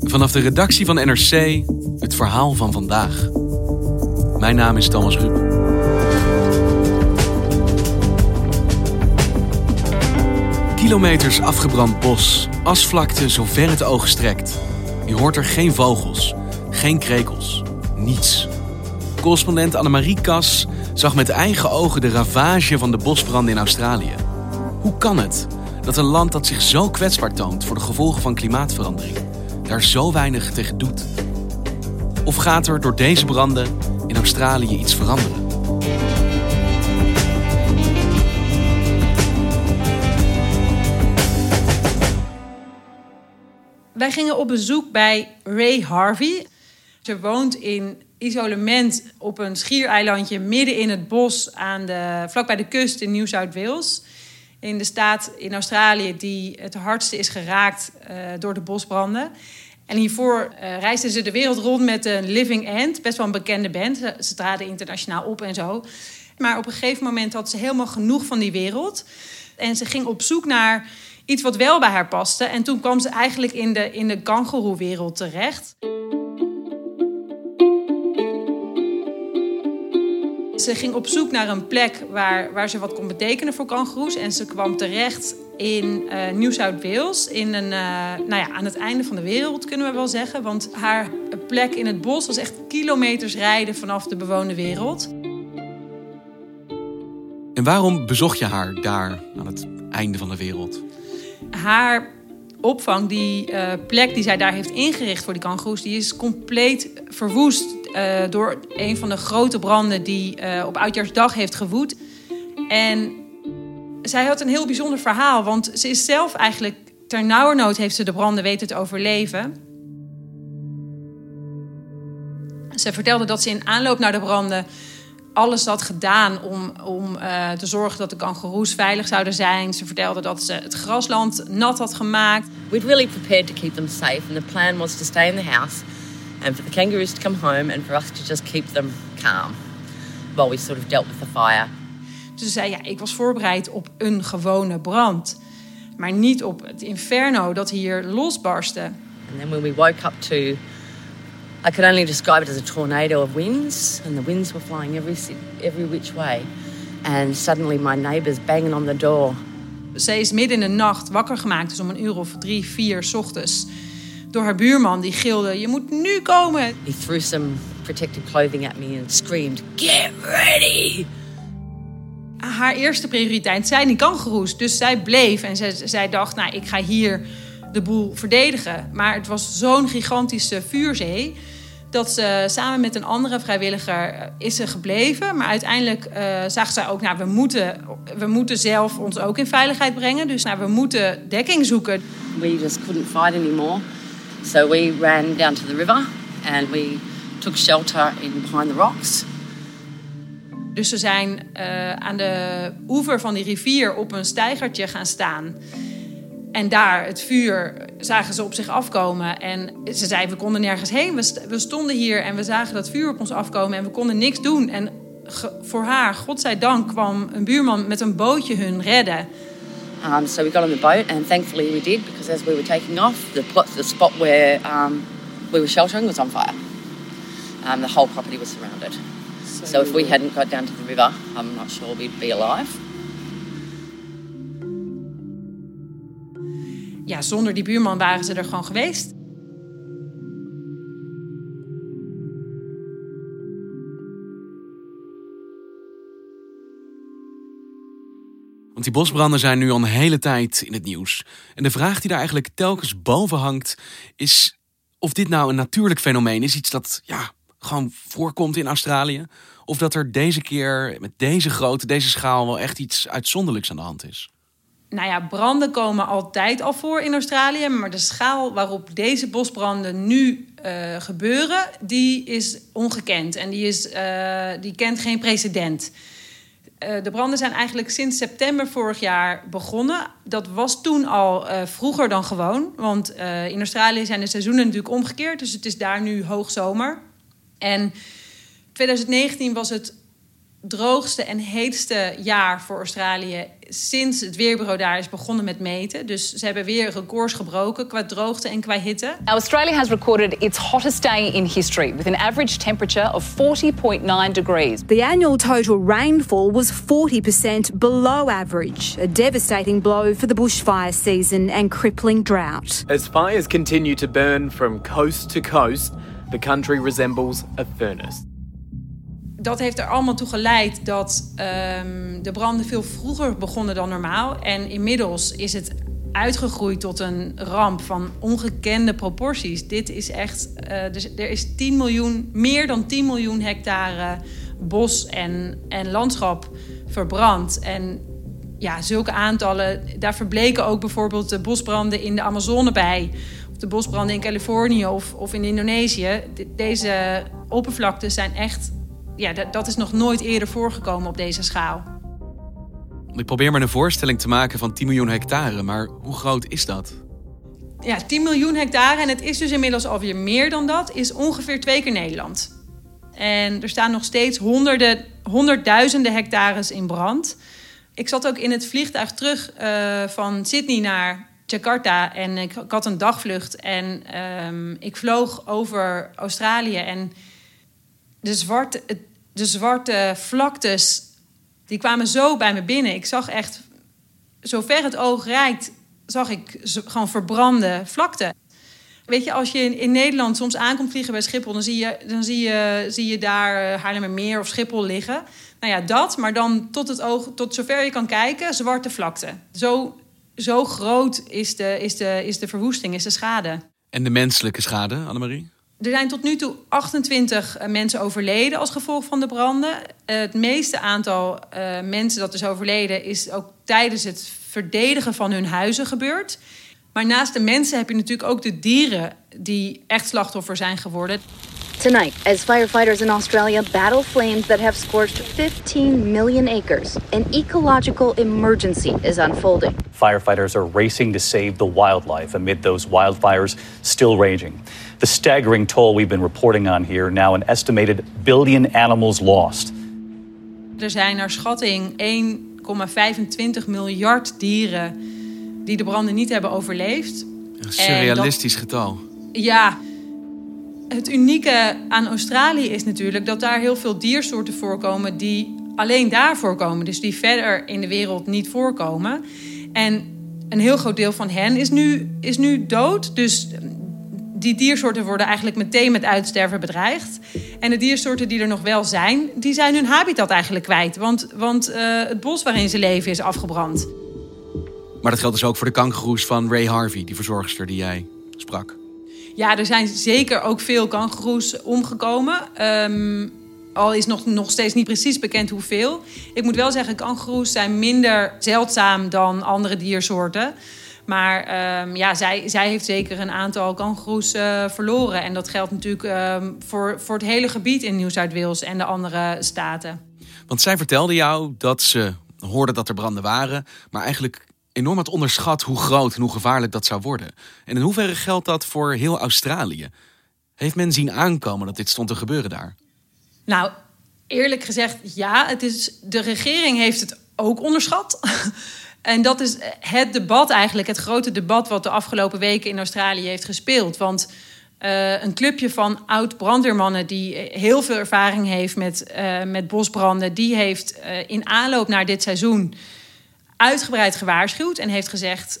Vanaf de redactie van NRC het verhaal van vandaag. Mijn naam is Thomas Rup. Kilometers afgebrand bos, asvlakte zover het oog strekt. Je hoort er geen vogels, geen krekels, niets. Correspondent Annemarie Kas zag met eigen ogen de ravage van de bosbranden in Australië. Hoe kan het dat een land dat zich zo kwetsbaar toont voor de gevolgen van klimaatverandering, daar zo weinig tegen doet? Of gaat er door deze branden in Australië iets veranderen? Wij gingen op bezoek bij Ray Harvey. Ze woont in isolement op een schiereilandje midden in het bos, aan de, vlakbij de kust in New South Wales. In de staat in Australië die het hardste is geraakt uh, door de bosbranden. En hiervoor uh, reisden ze de wereld rond met een Living End, best wel een bekende band. Ze, ze traden internationaal op en zo. Maar op een gegeven moment had ze helemaal genoeg van die wereld. En ze ging op zoek naar iets wat wel bij haar paste. En toen kwam ze eigenlijk in de, in de kangoeroewereld terecht. Ze ging op zoek naar een plek waar, waar ze wat kon betekenen voor kangoeroes. En ze kwam terecht in uh, New South Wales. In een, uh, nou ja, aan het einde van de wereld kunnen we wel zeggen. Want haar plek in het bos was echt kilometers rijden vanaf de bewoonde wereld. En waarom bezocht je haar daar aan het einde van de wereld? Haar opvang, die uh, plek die zij daar heeft ingericht voor die kangoeroes, die is compleet verwoest uh, door een van de grote branden die uh, op Oudjaarsdag heeft gewoed. En zij had een heel bijzonder verhaal, want ze is zelf eigenlijk ter nauwernood heeft ze de branden weten te overleven. Ze vertelde dat ze in aanloop naar de branden alles had gedaan om, om uh, te zorgen dat de kangoeroes veilig zouden zijn. Ze vertelde dat ze het grasland nat had gemaakt. We'd really prepared to keep them safe and the plan was to stay in the house and for the kangaroos to come home and for us to just keep them calm while we sort of dealt with the fire. Ze zei ja, ik was voorbereid op een gewone brand, maar niet op het inferno dat hier losbarstte. And then when we woke up to I could only describe it as a tornado of winds, and the winds were flying every every which way. And suddenly my neighbours banging on the door. Ze is midden in de nacht wakker gemaakt, dus om een uur of drie, vier ochtends, door haar buurman die gilde: Je moet nu komen. He threw some protective clothing at me and screamed: Get ready! Haar eerste prioriteit zijn die kangoeroes, dus zij bleef en zij, zij dacht: Nou, ik ga hier de boel verdedigen. Maar het was zo'n gigantische vuurzee dat ze samen met een andere vrijwilliger is ze gebleven. Maar uiteindelijk uh, zag zij ook, nou, we moeten, we moeten zelf ons ook in veiligheid brengen. Dus nou, we moeten dekking zoeken. We just couldn't fight anymore. So we ran down to the river and we took shelter in behind the rocks. Dus ze zijn uh, aan de oever van die rivier op een steigertje gaan staan. En daar, het vuur, zagen ze op zich afkomen. En ze zei, we konden nergens heen. We, we stonden hier en we zagen dat vuur op ons afkomen en we konden niks doen. En voor haar, godzijdank, kwam een buurman met een bootje hun redden. Um, so we got on the boat and thankfully we did because as we were taking off, the, plot, the spot where um, we were sheltering was on fire. Um, the whole property was surrounded. So, so if we hadn't got down to the river, I'm not sure we'd be alive. ja, zonder die buurman waren ze er gewoon geweest. Want die bosbranden zijn nu al een hele tijd in het nieuws. En de vraag die daar eigenlijk telkens boven hangt, is of dit nou een natuurlijk fenomeen is. Iets dat ja, gewoon voorkomt in Australië. Of dat er deze keer met deze grootte, deze schaal wel echt iets uitzonderlijks aan de hand is. nou ja, branden komen altijd al voor in Australië, maar de schaal waarop deze bosbranden nu uh, gebeuren, die is ongekend en die, is, uh, die kent geen precedent. Uh, de branden zijn eigenlijk sinds september vorig jaar begonnen. Dat was toen al vroeger dan gewoon, want in Australië zijn de seizoenen natuurlijk omgekeerd, dus het is daar nu hoogzomer. En 2019 was het droogste en heetste jaar voor Australië sinds het weerbureau daar is begonnen met meten. Dus ze hebben weer records gebroken qua droogte en qua hitte. Australia has recorded its hottest day in history with an average temperature of 40.9 degrees. The annual total rainfall was 40% below average, a devastating blow for the bushfire season and crippling drought. As fires continue to burn from coast to coast, the country resembles a furnace dat heeft er allemaal toe geleid dat um, de branden veel vroeger begonnen dan normaal. En inmiddels is het uitgegroeid tot een ramp van ongekende proporties. Dit is echt. Uh, dus er is 10 miljoen, meer dan 10 miljoen hectare bos en, en landschap verbrand. En ja, zulke aantallen. Daar verbleken ook bijvoorbeeld de bosbranden in de Amazone bij. Of de bosbranden in Californië of, of in Indonesië. deze oppervlaktes zijn echt ja, dat is nog nooit eerder voorgekomen op deze schaal. Ik probeer me een voorstelling te maken van 10 miljoen hectare, maar hoe groot is dat? Ja, 10 miljoen hectare, en het is dus inmiddels alweer meer dan dat, is ongeveer twee keer Nederland. En er staan nog steeds honderden, honderdduizenden hectares in brand. Ik zat ook in het vliegtuig terug uh, van Sydney naar Jakarta en ik, ik had een dagvlucht en um, ik vloog over Australië en de zwarte, de zwarte vlaktes, die kwamen zo bij me binnen. Ik zag echt, zover het oog reikt, zag ik gewoon verbrande vlakte. Weet je, als je in, in, Nederland soms aankomt vliegen bij Schiphol, dan zie je, dan zie je, zie je daar uh, Haarlemmermeer of Schiphol liggen. Nou ja, dat, maar dan tot het oog, tot zover je kan kijken, zwarte vlakte. Zo, zo groot is de, is, de, is de verwoesting, is de schade. En de menselijke schade, Annemarie? Er zijn tot nu toe 28 eh, mensen overleden als gevolg van de branden. Het meeste aantal uh, mensen dat is overleden is ook tijdens het verdedigen van hun huizen gebeurd. Maar naast de mensen heb je natuurlijk ook de dieren die echt slachtoffer zijn geworden. Tonight, as firefighters in Australia battle flames that have scorched 15 million acres, an ecological emergency is unfolding. Firefighters are racing to save the wildlife amid those wildfires still raging. The staggering toll we've been reporting on here, now an estimated billion animals lost. Er zijn naar schatting 1,25 miljard dieren die de branden niet hebben overleefd. Een surrealistisch getal. Ja, het unieke aan Australië is natuurlijk dat daar heel veel diersoorten voorkomen die alleen daar voorkomen. Dus die verder in de wereld niet voorkomen. En een heel groot deel van hen is nu, is nu dood. Dus die diersoorten worden eigenlijk meteen met uitsterven bedreigd. En de diersoorten die er nog wel zijn, die zijn hun habitat eigenlijk kwijt. Want, want uh, het bos waarin ze leven is afgebrand. Maar dat geldt dus ook voor de kangoeroes van Ray Harvey, die verzorgster die jij sprak. Ja, er zijn zeker ook veel kangoeroes omgekomen. Um, al is nog, nog steeds niet precies bekend hoeveel. Ik moet wel zeggen, kangoeroes zijn minder zeldzaam dan andere diersoorten. Maar um, ja, zij, zij heeft zeker een aantal kangoeroes uh, verloren. En dat geldt natuurlijk um, voor, voor het hele gebied in Nieuw-Zuid-Wales en de andere staten. Want zij vertelde jou dat ze hoorde dat er branden waren, maar eigenlijk enorm had onderschat hoe groot en hoe gevaarlijk dat zou worden. En in hoeverre geldt dat voor heel Australië? Heeft men zien aankomen dat dit stond te gebeuren daar? Nou, eerlijk gezegd, ja. Het is, de regering heeft het ook onderschat. en dat is het debat eigenlijk, het grote debat wat de afgelopen weken in Australië heeft gespeeld. Want uh, een clubje van oud brandweermannen die heel veel ervaring heeft met, uh, met bosbranden, die heeft in aanloop naar dit seizoen uitgebreid gewaarschuwd en heeft gezegd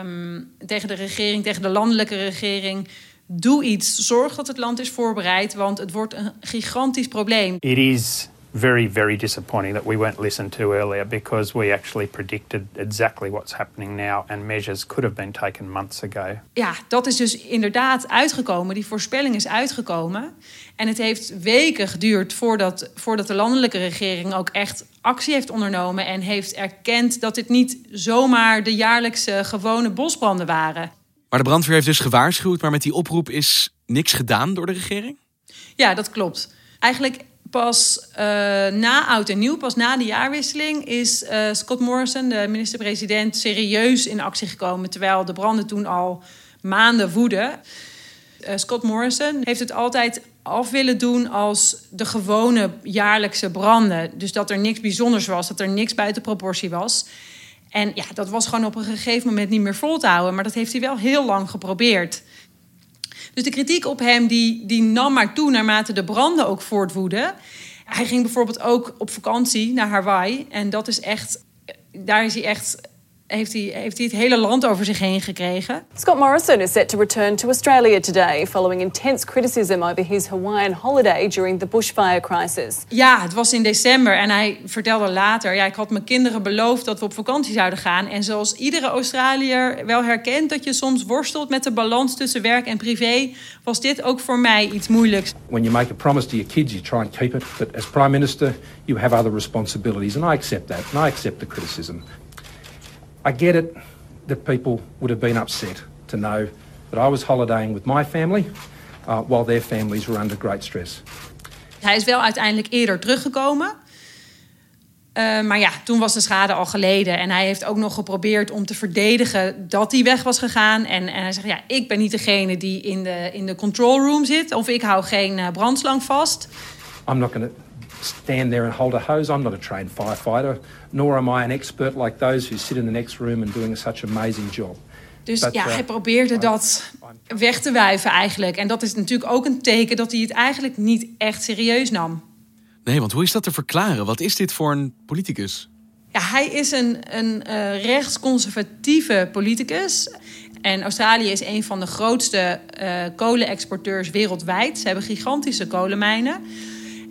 um, tegen de regering, tegen de landelijke regering: doe iets, zorg dat het land is voorbereid, want het wordt een gigantisch probleem. It is very, very disappointing that we weren't listened to earlier because we actually predicted exactly what's happening now and measures could have been taken months ago. Ja, dat is dus inderdaad uitgekomen. Die voorspelling is uitgekomen. En het heeft weken geduurd voordat, voordat de landelijke regering ook echt actie heeft ondernomen en heeft erkend dat dit niet zomaar de jaarlijkse gewone bosbranden waren. Maar de brandweer heeft dus gewaarschuwd, maar met die oproep is niks gedaan door de regering? Ja, dat klopt. Eigenlijk pas uh, na oud en nieuw, pas na de jaarwisseling, is uh, Scott Morrison, de minister-president, serieus in actie gekomen. Terwijl de branden toen al maanden woeden. Uh, Scott Morrison heeft het altijd af willen doen als de gewone jaarlijkse branden. Dus dat er niks bijzonders was, dat er niks buiten proportie was. En ja, dat was gewoon op een gegeven moment niet meer vol te houden. Maar dat heeft hij wel heel lang geprobeerd. Dus de kritiek op hem die, die nam maar toe naarmate de branden ook voortwoeden. Hij ging bijvoorbeeld ook op vakantie naar Hawaii. En dat is echt, daar is hij echt heeft hij, heeft hij het hele land over zich heen gekregen. Scott Morrison is set to return to Australia today following intense criticism over his Hawaiian holiday during the bushfire crisis. Ja, het was in december en hij vertelde later: ja, ik had mijn kinderen beloofd dat we op vakantie zouden gaan. En zoals iedere Australiër wel herkent dat je soms worstelt met de balans tussen werk en privé, was dit ook voor mij iets moeilijks. When you make a promise to your kids, you try and keep it. But as prime minister, you have other responsibilities, and I accept that, and I accept the criticism. I get it that people would have been upset to know that I was holidaying with my family uh, while their families were under great stress. Hij is wel uiteindelijk eerder teruggekomen. Uh, maar ja, toen was de schade al geleden. En hij heeft ook nog geprobeerd om te verdedigen dat hij weg was gegaan. En, en hij zegt, ja, ik ben niet degene die in de, in de control room zit. Of ik hou geen uh, brandslang vast. I'm not going to stand there and hold a hose. I'm not a trained firefighter, nor am I an expert like those who sit in the next room and doing such an amazing job. Dus But, ja, uh, hij probeerde dat weg te wuiven eigenlijk. En dat is natuurlijk ook een teken dat hij het eigenlijk niet echt serieus nam. Nee, want hoe is dat te verklaren? Wat is dit voor een politicus? Ja, hij is een, een uh, rechtsconservatieve politicus. En Australië is een van de grootste uh, kolenexporteurs wereldwijd. Ze hebben gigantische kolenmijnen.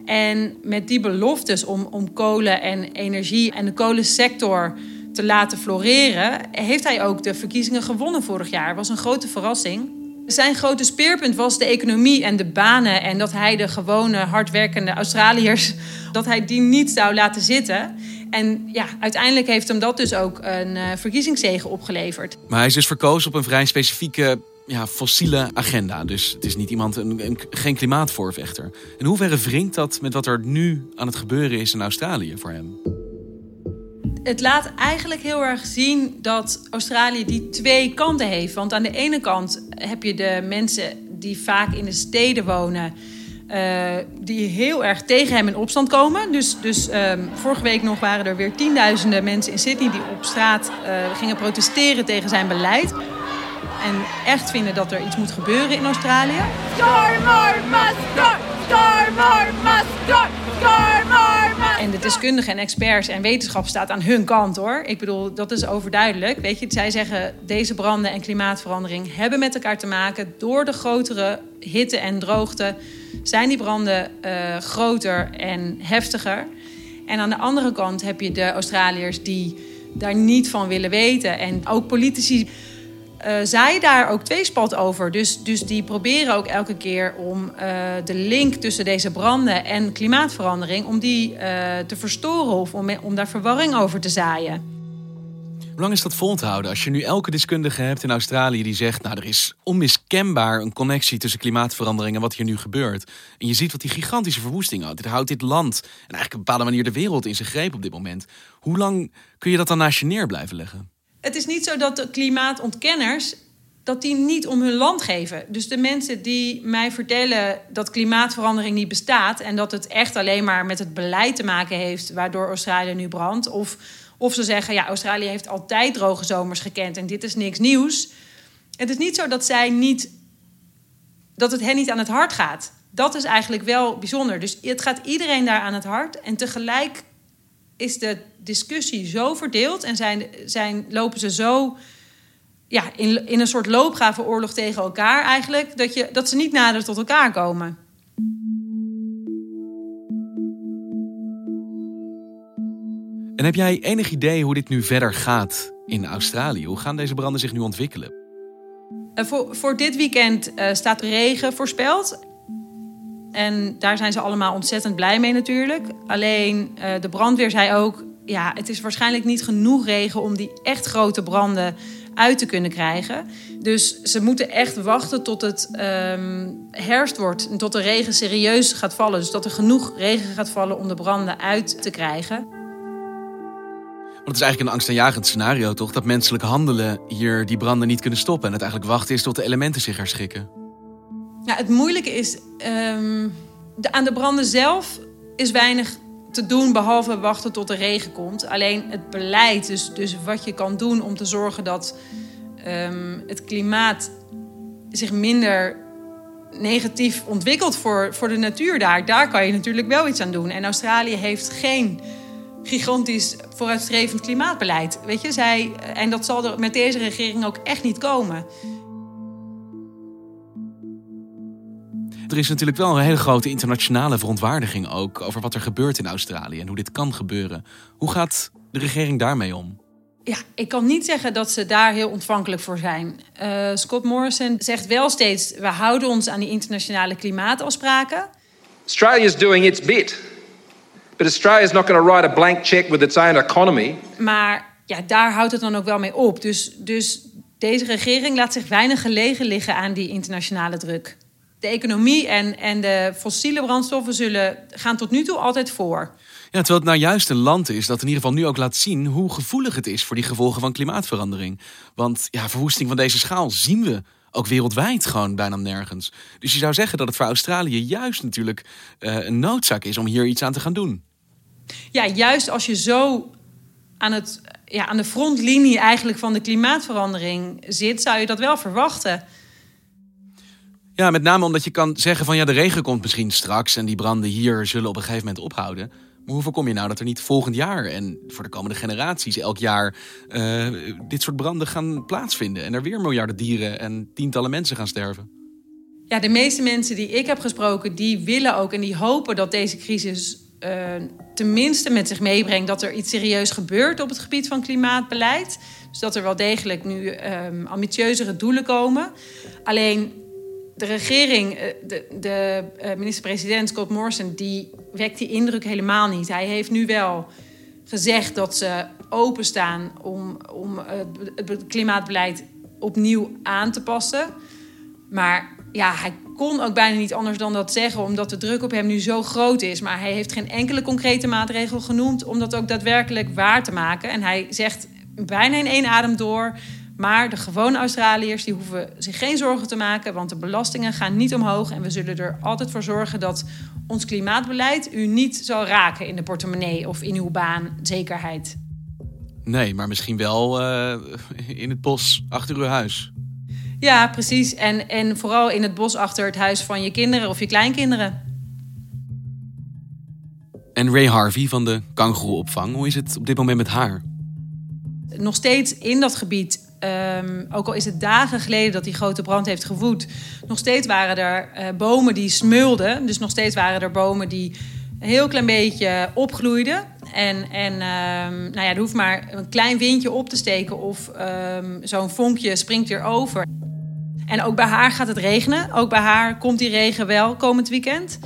En met die beloftes om, om kolen en energie en de kolensector te laten floreren, heeft hij ook de verkiezingen gewonnen vorig jaar. Was een grote verrassing. Zijn grote speerpunt was de economie en de banen. En dat hij de gewone hardwerkende Australiërs, dat hij die niet zou laten zitten. En ja, uiteindelijk heeft hem dat dus ook een uh, verkiezingszege opgeleverd. Maar hij is dus verkozen op een vrij specifieke ja, fossiele agenda. Dus het is niet iemand, een, een, geen klimaatvoorvechter. In hoeverre wringt dat met wat er nu aan het gebeuren is in Australië voor hem? Het laat eigenlijk heel erg zien dat Australië die twee kanten heeft. Want aan de ene kant heb je de mensen die vaak in de steden wonen. Uh, die heel erg tegen hem in opstand komen. Dus, dus um, vorige week nog waren er weer tienduizenden mensen in Sydney die op straat uh, gingen protesteren tegen zijn beleid en echt vinden dat er iets moet gebeuren in Australië. Must must must En de deskundigen en experts en wetenschap staat aan hun kant hoor. Ik bedoel, dat is overduidelijk. Weet je, zij zeggen deze branden en klimaatverandering hebben met elkaar te maken. Door de grotere hitte en droogte zijn die branden uh, groter en heftiger. En aan de andere kant heb je de Australiërs die daar niet van willen weten. En ook politici uh, zij daar ook tweespalt over. Dus, dus die proberen ook elke keer om uh, de link tussen deze branden en klimaatverandering... om die uh, te verstoren of om, om daar verwarring over te zaaien. Hoe lang is dat vol te houden? Als je nu elke deskundige hebt in Australië die zegt... nou, er is onmiskenbaar een connectie tussen klimaatverandering en wat hier nu gebeurt. En je ziet wat die gigantische verwoesting houdt. Dit houdt dit land en eigenlijk op een bepaalde manier de wereld in zijn greep op dit moment. Hoe lang kun je dat dan naast je neer blijven leggen? Het is niet zo dat de klimaatontkenners dat die niet om hun land geven. Dus de mensen die mij vertellen dat klimaatverandering niet bestaat en dat het echt alleen maar met het beleid te maken heeft waardoor Australië nu brandt, of, of ze zeggen ja, Australië heeft altijd droge zomers gekend en dit is niks nieuws. Het is niet zo dat zij niet dat het hen niet aan het hart gaat. Dat is eigenlijk wel bijzonder. Dus het gaat iedereen daar aan het hart en tegelijk is de discussie zo verdeeld en zijn, zijn, lopen ze zo ja, in, in een soort loopgravenoorlog tegen elkaar eigenlijk, dat, je, dat ze niet nader tot elkaar komen. En heb jij enig idee hoe dit nu verder gaat in Australië? Hoe gaan deze branden zich nu ontwikkelen? Uh, voor, voor dit weekend uh, staat regen voorspeld. En daar zijn ze allemaal ontzettend blij mee natuurlijk. Alleen uh, de brandweer zei ook... ja, het is waarschijnlijk niet genoeg regen om die echt grote branden uit te kunnen krijgen. Dus ze moeten echt wachten tot het um, herfst wordt en tot de regen serieus gaat vallen. Dus dat er genoeg regen gaat vallen om de branden uit te krijgen. Want het is eigenlijk een angstaanjagend scenario, toch? Dat menselijk handelen hier die branden niet kunnen stoppen. En het eigenlijk wachten is tot de elementen zich herschikken. Ja, het moeilijke is, um, de, aan de branden zelf is weinig te doen behalve wachten tot de regen komt. Alleen het beleid, dus, dus wat je kan doen om te zorgen dat um, het klimaat zich minder negatief ontwikkelt voor, voor de natuur daar. Daar kan je natuurlijk wel iets aan doen. En Australië heeft geen gigantisch vooruitstrevend klimaatbeleid. Weet je, zij, en dat zal er met deze regering ook echt niet komen. Er is natuurlijk wel een hele grote internationale verontwaardiging ook over wat er gebeurt in Australië en hoe dit kan gebeuren. Hoe gaat de regering daarmee om? Ja, ik kan niet zeggen dat ze daar heel ontvankelijk voor zijn. Uh, Scott Morrison zegt wel steeds: we houden ons aan die internationale klimaatafspraken. Australia is doing its bit. But Australia is not going to write a blank check with its own economy. Maar ja, daar houdt het dan ook wel mee op. Dus, dus deze regering laat zich weinig gelegen liggen aan die internationale druk. De economie en, en de fossiele brandstoffen zullen, gaan tot nu toe altijd voor. Ja, terwijl het nou juist een land is dat in ieder geval nu ook laat zien hoe gevoelig het is voor die gevolgen van klimaatverandering. Want ja, verwoesting van deze schaal zien we ook wereldwijd gewoon bijna nergens. Dus je zou zeggen dat het voor Australië juist natuurlijk uh, een noodzaak is om hier iets aan te gaan doen. Ja, juist als je zo aan, het, ja, aan de frontlinie eigenlijk van de klimaatverandering zit, zou je dat wel verwachten. Ja, met name omdat je kan zeggen van ja, de regen komt misschien straks en die branden hier zullen op een gegeven moment ophouden. Maar hoe voorkom je nou dat er niet volgend jaar en voor de komende generaties elk jaar uh, dit soort branden gaan plaatsvinden en er weer miljarden dieren en tientallen mensen gaan sterven? Ja, de meeste mensen die ik heb gesproken, die willen ook en die hopen dat deze crisis uh, tenminste met zich meebrengt dat er iets serieus gebeurt op het gebied van klimaatbeleid. Dus dat er wel degelijk nu um, ambitieuzere doelen komen. Alleen de regering, eh, de, eh, minister-president Scott Morrison, die wekt die indruk helemaal niet. Hij heeft nu wel gezegd dat ze openstaan om, om het klimaatbeleid opnieuw aan te passen. Maar ja, hij kon ook bijna niet anders dan dat zeggen, omdat de druk op hem nu zo groot is. Maar hij heeft geen enkele concrete maatregel genoemd om dat ook daadwerkelijk waar te maken. En hij zegt bijna in één adem door. Maar de gewone Australiërs die hoeven zich geen zorgen te maken, want de belastingen gaan niet omhoog. En we zullen er altijd voor zorgen dat ons klimaatbeleid u niet zal raken in de portemonnee of in uw baanzekerheid. Nee, maar misschien wel uh, in het bos achter uw huis. Ja, precies. En, en vooral in het bos achter het huis van je kinderen of je kleinkinderen. En Ray Harvey van de kangoeroeopvang, hoe is het op dit moment met haar? Nog steeds in dat gebied Um, ook al is het dagen geleden dat die grote brand heeft gewoed, nog steeds waren er uh, bomen die smulden. Dus nog steeds waren er bomen die een heel klein beetje opgloeiden. En, en um, nou ja, er hoeft maar een klein windje op te steken of um, zo'n vonkje springt weer over. En ook bij haar gaat het regenen. Ook bij haar komt die regen wel komend weekend.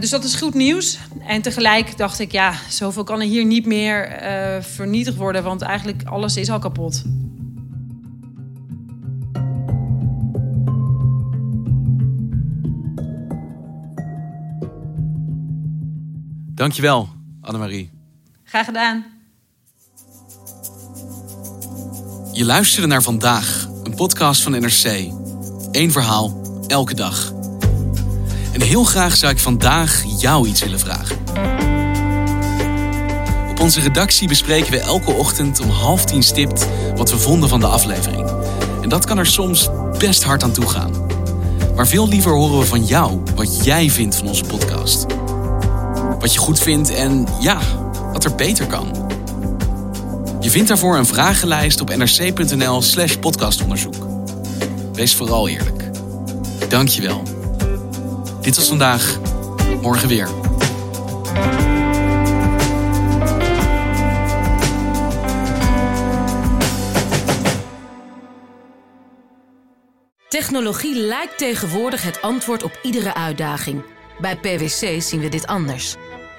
Dus dat is goed nieuws. En tegelijk dacht ik, ja, zoveel kan er hier niet meer uh, vernietigd worden, want eigenlijk alles is al kapot. Dankjewel, Annemarie. Graag gedaan. Je luisterde naar vandaag, een podcast van NRC. Eén verhaal, elke dag. En heel graag zou ik vandaag jou iets willen vragen. Op onze redactie bespreken we elke ochtend om half tien stipt wat we vonden van de aflevering. En dat kan er soms best hard aan toe gaan. Maar veel liever horen we van jou wat jij vindt van onze podcast wat je goed vindt en ja, wat er beter kan. Je vindt daarvoor een vragenlijst op nrc.nl/slash podcastonderzoek. Wees vooral eerlijk. Dankjewel. Dit was vandaag. Morgen weer. Technologie lijkt tegenwoordig het antwoord op iedere uitdaging. Bij PwC zien we dit anders.